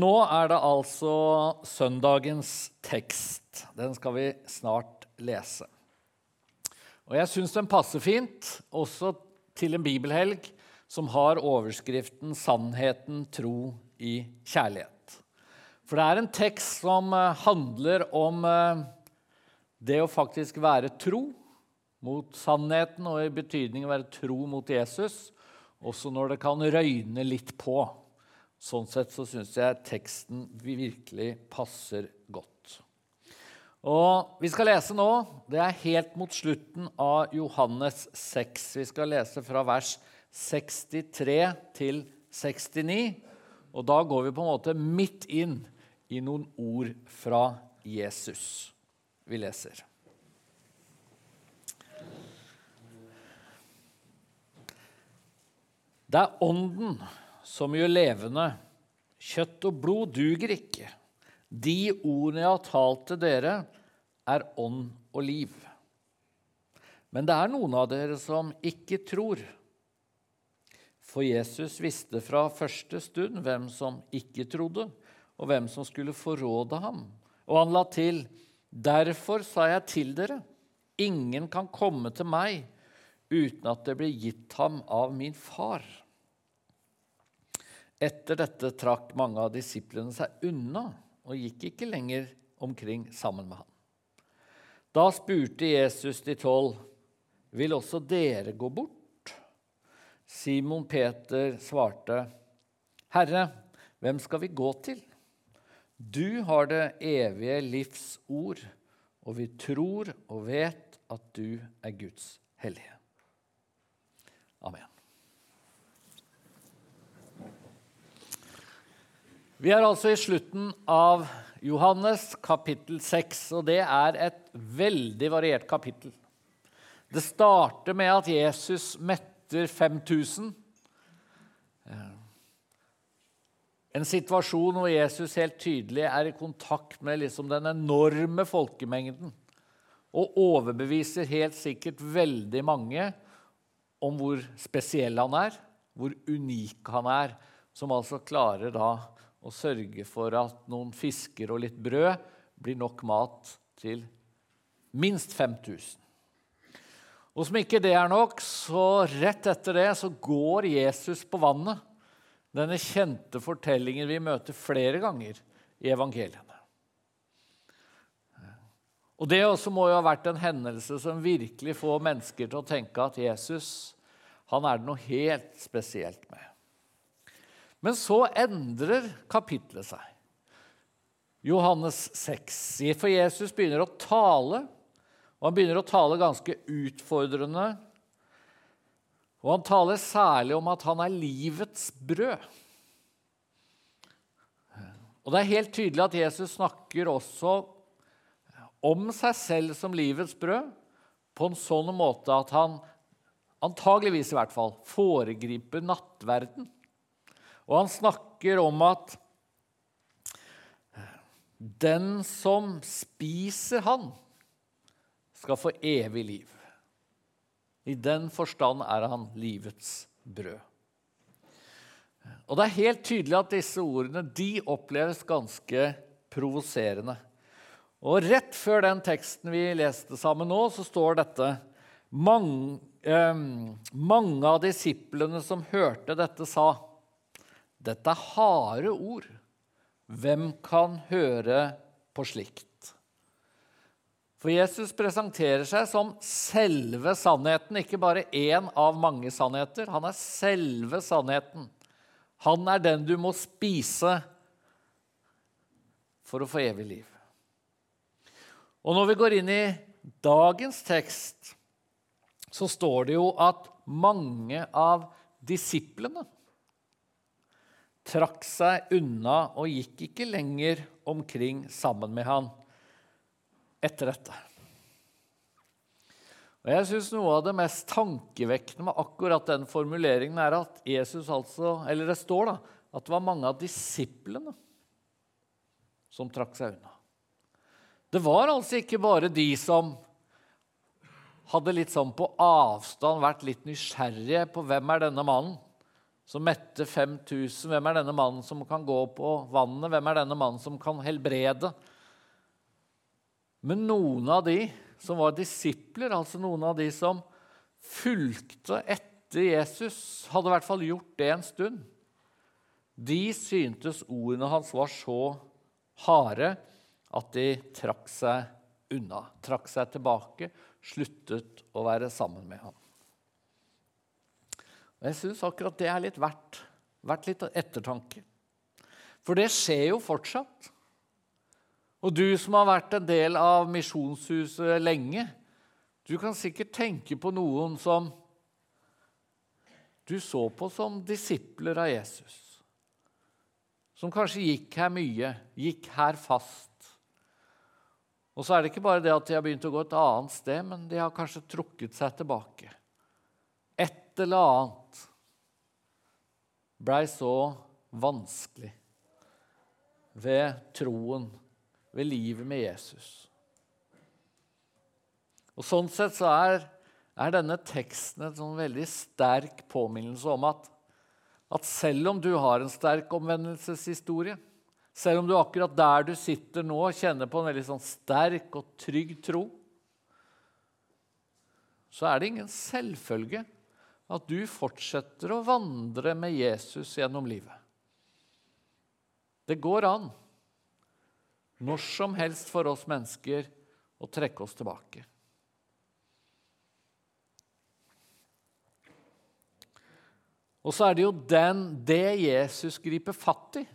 Nå er det altså søndagens tekst. Den skal vi snart lese. Og jeg syns den passer fint også til en bibelhelg som har overskriften 'Sannheten, tro i kjærlighet'. For det er en tekst som eh, handler om eh, det å faktisk være tro mot sannheten, og i betydning å være tro mot Jesus, også når det kan røyne litt på. Sånn sett så syns jeg teksten virkelig passer godt. Og Vi skal lese nå. Det er helt mot slutten av Johannes 6. Vi skal lese fra vers 63 til 69. Og da går vi på en måte midt inn i noen ord fra Jesus. Vi leser. Det er Ånden som gjør levende. Kjøtt og blod duger ikke. De ordene jeg har talt til dere, er ånd og liv. Men det er noen av dere som ikke tror. For Jesus visste fra første stund hvem som ikke trodde, og hvem som skulle forråde ham. Og han la til, derfor sa jeg til dere, ingen kan komme til meg uten at det blir gitt ham av min far. Etter dette trakk mange av disiplene seg unna og gikk ikke lenger omkring sammen med ham. Da spurte Jesus de tolv, vil også dere gå bort? Simon Peter svarte, Herre, hvem skal vi gå til? Du har det evige livs ord, og vi tror og vet at du er Guds hellige. Amen. Vi er altså i slutten av Johannes kapittel 6, og det er et veldig variert kapittel. Det starter med at Jesus metter 5000. En situasjon hvor Jesus helt tydelig er i kontakt med liksom den enorme folkemengden og overbeviser helt sikkert veldig mange om hvor spesiell han er, hvor unik han er, som altså klarer da og sørge for at noen fisker og litt brød blir nok mat til minst 5000. Og som ikke det er nok, så rett etter det så går Jesus på vannet. Denne kjente fortellingen vi møter flere ganger i evangeliene. Og Det også må jo ha vært en hendelse som virkelig får mennesker til å tenke at Jesus han er det noe helt spesielt med. Men så endrer kapitlet seg. Johannes 6. For Jesus begynner å tale, og han begynner å tale ganske utfordrende. Og han taler særlig om at han er livets brød. Og det er helt tydelig at Jesus snakker også om seg selv som livets brød på en sånn måte at han antageligvis i hvert fall foregriper nattverden. Og han snakker om at den som spiser han, skal få evig liv. I den forstand er han livets brød. Og Det er helt tydelig at disse ordene de oppleves ganske provoserende. Og Rett før den teksten vi leste sammen nå, så står dette mange, eh, mange av disiplene som hørte dette, sa dette er harde ord. Hvem kan høre på slikt? For Jesus presenterer seg som selve sannheten, ikke bare én av mange sannheter. Han er selve sannheten. Han er den du må spise for å få evig liv. Og når vi går inn i dagens tekst, så står det jo at mange av disiplene trakk seg unna og gikk ikke lenger omkring sammen med han etter dette. Og jeg synes Noe av det mest tankevekkende med akkurat den formuleringen er at Jesus altså, eller det står da, at det var mange av disiplene som trakk seg unna. Det var altså ikke bare de som hadde litt sånn på avstand vært litt nysgjerrige på hvem er denne mannen som mette 5000. Hvem er denne mannen som kan gå på vannet? Hvem er denne mannen som kan helbrede? Men noen av de som var disipler, altså noen av de som fulgte etter Jesus, hadde i hvert fall gjort det en stund. De syntes ordene hans var så harde at de trakk seg unna, trakk seg tilbake, sluttet å være sammen med ham. Og Jeg syns akkurat det er litt verdt, verdt litt ettertanke. For det skjer jo fortsatt. Og du som har vært en del av Misjonshuset lenge, du kan sikkert tenke på noen som du så på som disipler av Jesus. Som kanskje gikk her mye, gikk her fast. Og så er det ikke bare det at de har begynt å gå et annet sted, men de har kanskje trukket seg tilbake. Et eller annet blei så vanskelig ved troen ved livet med Jesus. Og Sånn sett så er, er denne teksten en sånn veldig sterk påminnelse om at, at selv om du har en sterk omvendelseshistorie, selv om du akkurat der du sitter nå, kjenner på en veldig sånn sterk og trygg tro, så er det ingen selvfølge at du fortsetter å vandre med Jesus gjennom livet. Det går an når som helst for oss mennesker å trekke oss tilbake. Og så er det jo den, det Jesus griper fatt i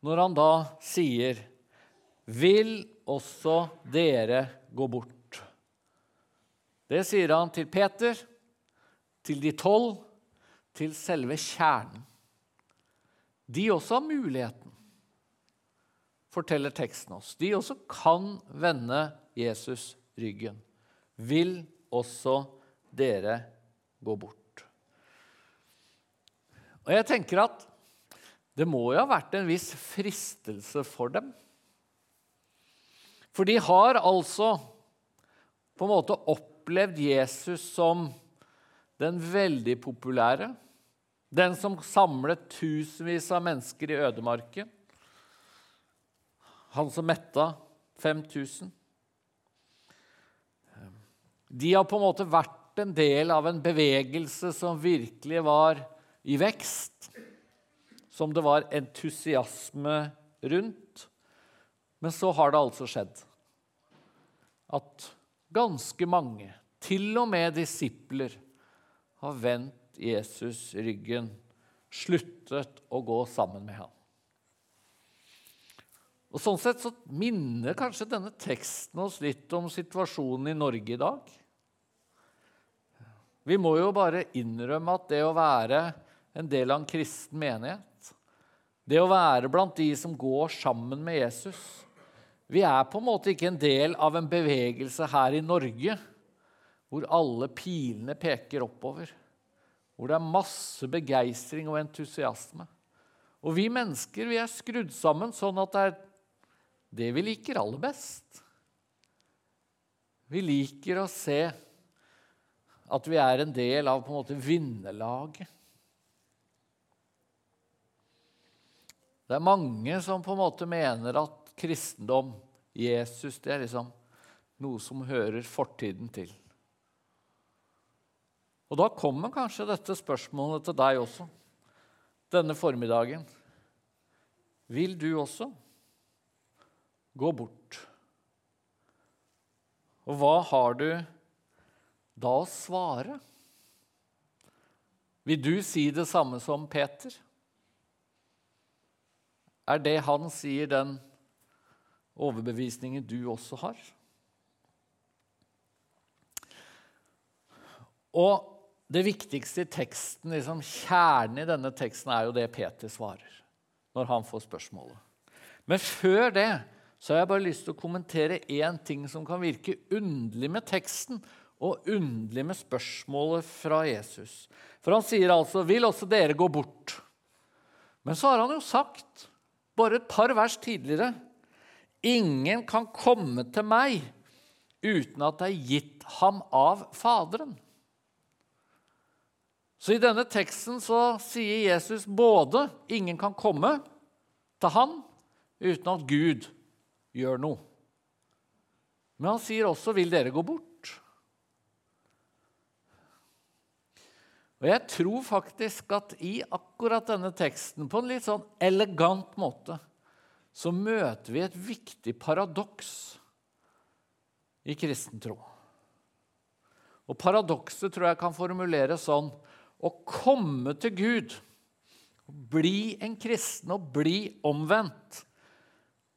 når han da sier Vil også dere gå bort? Det sier han til Peter, til de tolv, til selve kjernen. De også har muligheten forteller teksten oss. De også kan vende Jesus ryggen. Vil også dere gå bort? Og jeg tenker at det må jo ha vært en viss fristelse for dem. For de har altså på en måte opplevd Jesus som den veldig populære, den som samlet tusenvis av mennesker i ødemarken han som metta 5000. De har på en måte vært en del av en bevegelse som virkelig var i vekst, som det var entusiasme rundt. Men så har det altså skjedd at ganske mange, til og med disipler, har vendt Jesus ryggen, sluttet å gå sammen med ham. Og Sånn sett så minner kanskje denne teksten oss litt om situasjonen i Norge i dag. Vi må jo bare innrømme at det å være en del av en kristen menighet, det å være blant de som går sammen med Jesus Vi er på en måte ikke en del av en bevegelse her i Norge hvor alle pilene peker oppover, hvor det er masse begeistring og entusiasme. Og vi mennesker vi er skrudd sammen sånn at det er det vi liker aller best. Vi liker å se at vi er en del av på en måte vinnerlaget. Det er mange som på en måte mener at kristendom, Jesus, det er liksom noe som hører fortiden til. Og da kommer kanskje dette spørsmålet til deg også denne formiddagen. Vil du også? gå bort. Og hva har du da å svare? Vil du si det samme som Peter? Er det han sier, den overbevisningen du også har? Og det viktigste i teksten, liksom kjernen i denne teksten, er jo det Peter svarer når han får spørsmålet. Men før det så har jeg bare lyst til å kommentere én ting som kan virke underlig med teksten, og underlig med spørsmålet fra Jesus. For han sier altså 'Vil også dere gå bort?' Men så har han jo sagt, bare et par vers tidligere, 'Ingen kan komme til meg uten at det er gitt ham av Faderen'. Så i denne teksten så sier Jesus både ingen kan komme til han uten at Gud gjør noe. Men han sier også 'vil dere gå bort'? Og Jeg tror faktisk at i akkurat denne teksten, på en litt sånn elegant måte, så møter vi et viktig paradoks i kristen tro. Og paradokset tror jeg kan formuleres sånn å komme til Gud, bli en kristen og bli omvendt,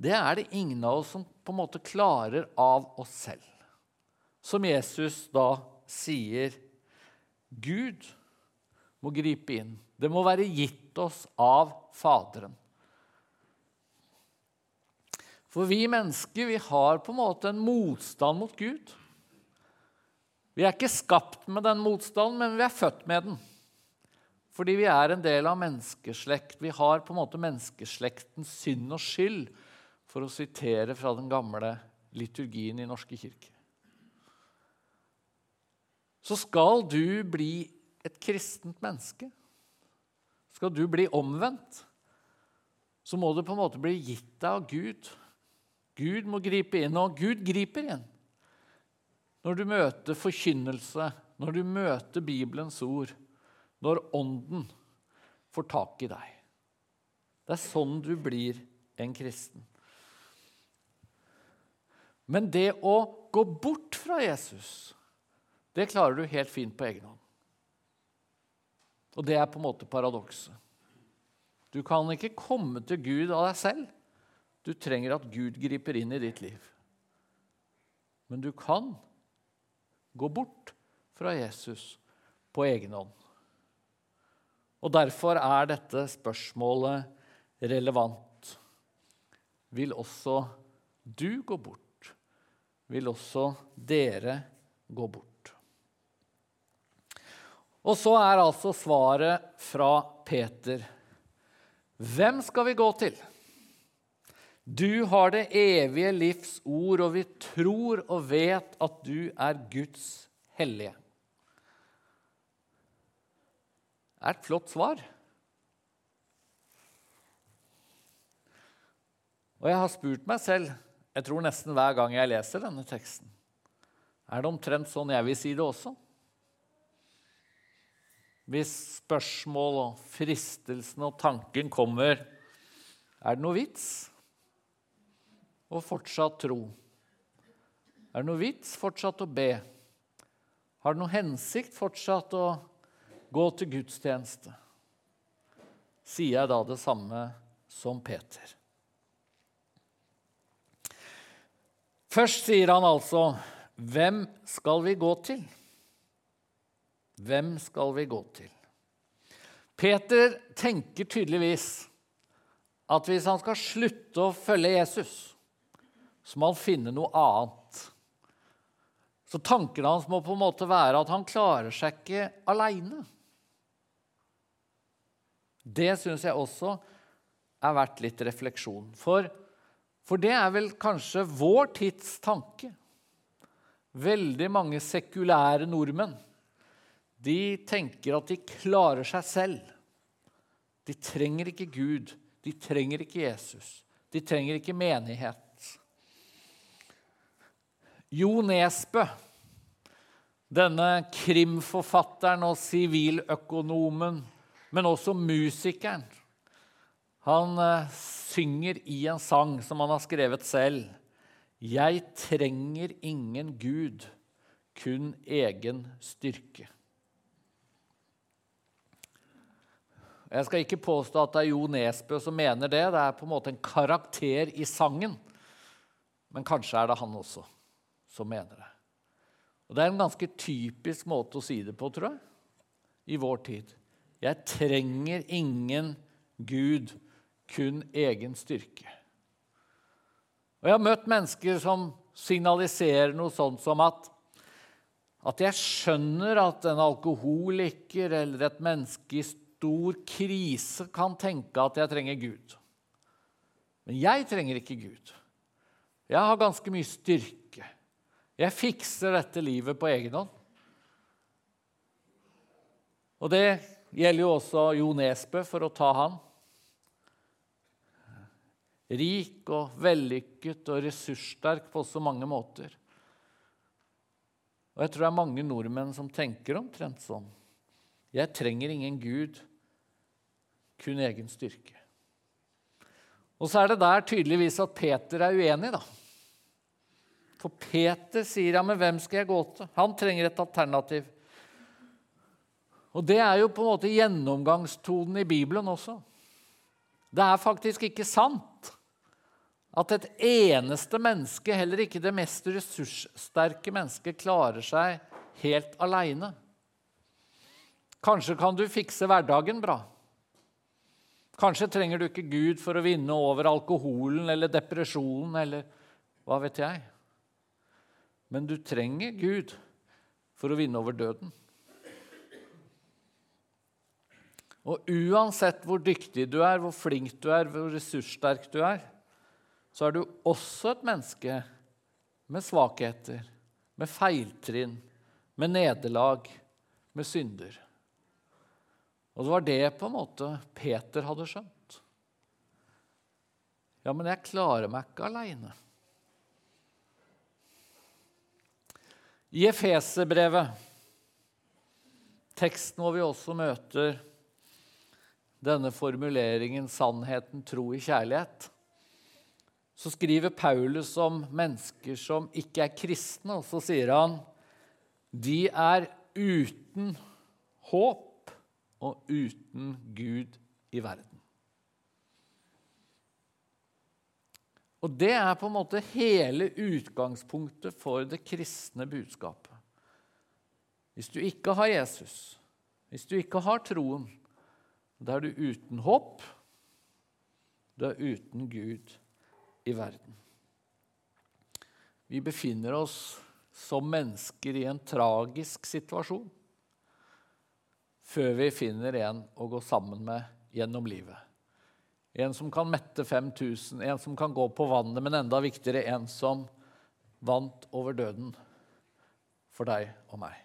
det er det ingen av oss som på en måte klarer av oss selv. Som Jesus da sier Gud må gripe inn. Det må være gitt oss av Faderen. For vi mennesker vi har på en måte en motstand mot Gud. Vi er ikke skapt med den motstanden, men vi er født med den. Fordi vi er en del av menneskeslekt. Vi har på en måte menneskeslektens synd og skyld, for å sitere fra den gamle liturgien i Norske kirke. Så skal du bli et kristent menneske, skal du bli omvendt, så må du på en måte bli gitt deg av Gud. Gud må gripe inn, og Gud griper inn. Når du møter forkynnelse, når du møter Bibelens ord, når Ånden får tak i deg. Det er sånn du blir en kristen. Men det å gå bort fra Jesus, det klarer du helt fint på egen hånd. Og det er på en måte paradokset. Du kan ikke komme til Gud av deg selv. Du trenger at Gud griper inn i ditt liv. Men du kan gå bort fra Jesus på egen hånd. Og Derfor er dette spørsmålet relevant. Vil også du gå bort? Vil også dere gå bort? Og så er altså svaret fra Peter. Hvem skal vi gå til? Du har det evige livs ord, og vi tror og vet at du er Guds hellige. Er et flott svar. Og jeg har spurt meg selv, jeg tror nesten hver gang jeg leser denne teksten Er det omtrent sånn jeg vil si det også? Hvis spørsmål og fristelsen og tanken kommer, er det noe vits å fortsatt tro? Er det noe vits fortsatt å be? Har det noe hensikt fortsatt å Gå til gudstjeneste. Sier jeg da det samme som Peter? Først sier han altså, 'Hvem skal vi gå til?' Hvem skal vi gå til? Peter tenker tydeligvis at hvis han skal slutte å følge Jesus, så må han finne noe annet. Så tankene hans må på en måte være at han klarer seg ikke aleine. Det syns jeg også er verdt litt refleksjon. For, for det er vel kanskje vår tids tanke. Veldig mange sekulære nordmenn de tenker at de klarer seg selv. De trenger ikke Gud, de trenger ikke Jesus, de trenger ikke menighet. Jo Nesbø, denne krimforfatteren og siviløkonomen men også musikeren. Han uh, synger i en sang som han har skrevet selv. Jeg trenger ingen Gud, kun egen styrke. Jeg skal ikke påstå at det er Jo Nesbø som mener det. Det er på en måte en karakter i sangen. Men kanskje er det han også som mener det. Og Det er en ganske typisk måte å si det på, tror jeg, i vår tid. Jeg trenger ingen Gud, kun egen styrke. Og Jeg har møtt mennesker som signaliserer noe sånt som at, at jeg skjønner at en alkoholiker eller et menneske i stor krise kan tenke at jeg trenger Gud. Men jeg trenger ikke Gud. Jeg har ganske mye styrke. Jeg fikser dette livet på egen hånd. Og det gjelder jo også Jo Nesbø, for å ta han. Rik og vellykket og ressurssterk på så mange måter. Og jeg tror det er mange nordmenn som tenker omtrent sånn. Jeg trenger ingen Gud, kun egen styrke. Og så er det der tydeligvis at Peter er uenig, da. For Peter sier ja, men hvem skal jeg gå til? Han trenger et alternativ. Og det er jo på en måte gjennomgangstonen i Bibelen også. Det er faktisk ikke sant at et eneste menneske, heller ikke det mest ressurssterke mennesket, klarer seg helt aleine. Kanskje kan du fikse hverdagen bra. Kanskje trenger du ikke Gud for å vinne over alkoholen eller depresjonen eller hva vet jeg. Men du trenger Gud for å vinne over døden. Og uansett hvor dyktig du er, hvor flink du er, hvor ressurssterk du er, så er du også et menneske med svakheter, med feiltrinn, med nederlag, med synder. Og det var det på en måte Peter hadde skjønt. Ja, men jeg klarer meg ikke aleine. I Efeserbrevet, teksten hvor vi også møter denne formuleringen 'sannheten, tro i kjærlighet', så skriver Paulus om mennesker som ikke er kristne, og så sier han de er uten håp og uten Gud i verden. Og det er på en måte hele utgangspunktet for det kristne budskapet. Hvis du ikke har Jesus, hvis du ikke har troen, da er du uten håp. Du er uten Gud i verden. Vi befinner oss som mennesker i en tragisk situasjon før vi finner en å gå sammen med gjennom livet. En som kan mette 5000, en som kan gå på vannet, men enda viktigere en som vant over døden for deg og meg.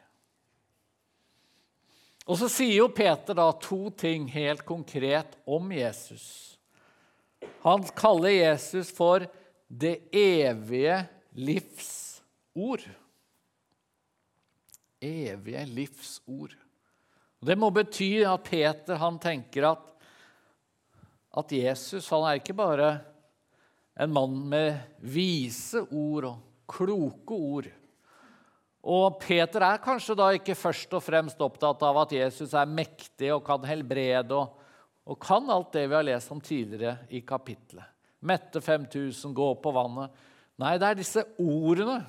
Og så sier jo Peter da to ting helt konkret om Jesus. Han kaller Jesus for det evige livs ord. Evige livs ord. Det må bety at Peter han tenker at, at Jesus han er ikke bare en mann med vise ord og kloke ord. Og Peter er kanskje da ikke først og fremst opptatt av at Jesus er mektig og kan helbrede og, og kan alt det vi har lest om tidligere i kapitlet. Mette 5000, gå på vannet. Nei, det er disse ordene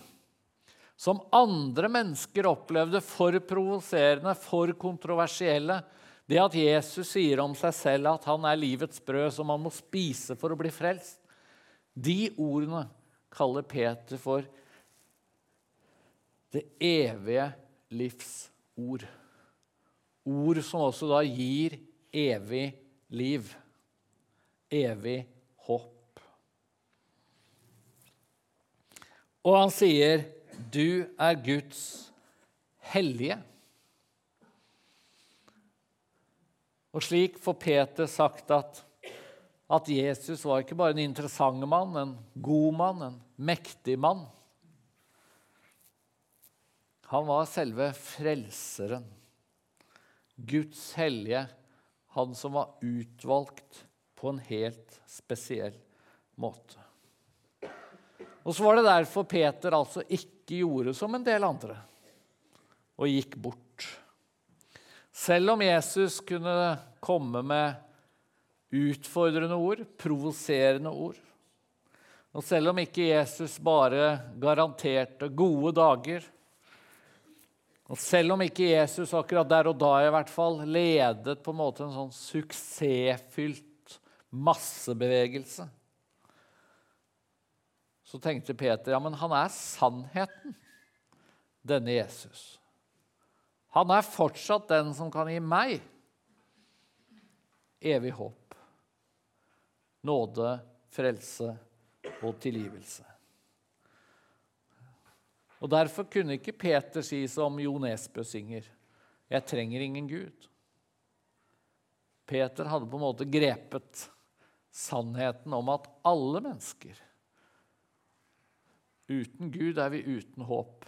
som andre mennesker opplevde for provoserende, for kontroversielle. Det at Jesus sier om seg selv at han er livets brød som man må spise for å bli frelst. De ordene kaller Peter for det evige livs ord. Ord som også da gir evig liv. Evig håp. Og han sier, 'Du er Guds hellige'. Og slik får Peter sagt at, at Jesus var ikke bare en interessant mann, en god mann, en mektig mann. Han var selve frelseren. Guds hellige, han som var utvalgt på en helt spesiell måte. Og så var det derfor Peter altså ikke gjorde som en del andre og gikk bort. Selv om Jesus kunne komme med utfordrende ord, provoserende ord, og selv om ikke Jesus bare garanterte gode dager, og Selv om ikke Jesus akkurat der og da i hvert fall ledet på en måte en sånn suksessfylt massebevegelse, så tenkte Peter ja, men han er sannheten, denne Jesus. Han er fortsatt den som kan gi meg evig håp, nåde, frelse og tilgivelse. Og Derfor kunne ikke Peter si som Jo Nesbø synger, 'Jeg trenger ingen Gud, Peter hadde på en måte grepet sannheten om at alle mennesker Uten Gud er vi uten håp.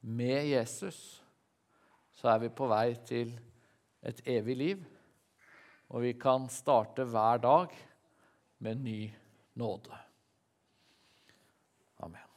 Med Jesus så er vi på vei til et evig liv, og vi kan starte hver dag med ny nåde. Amen.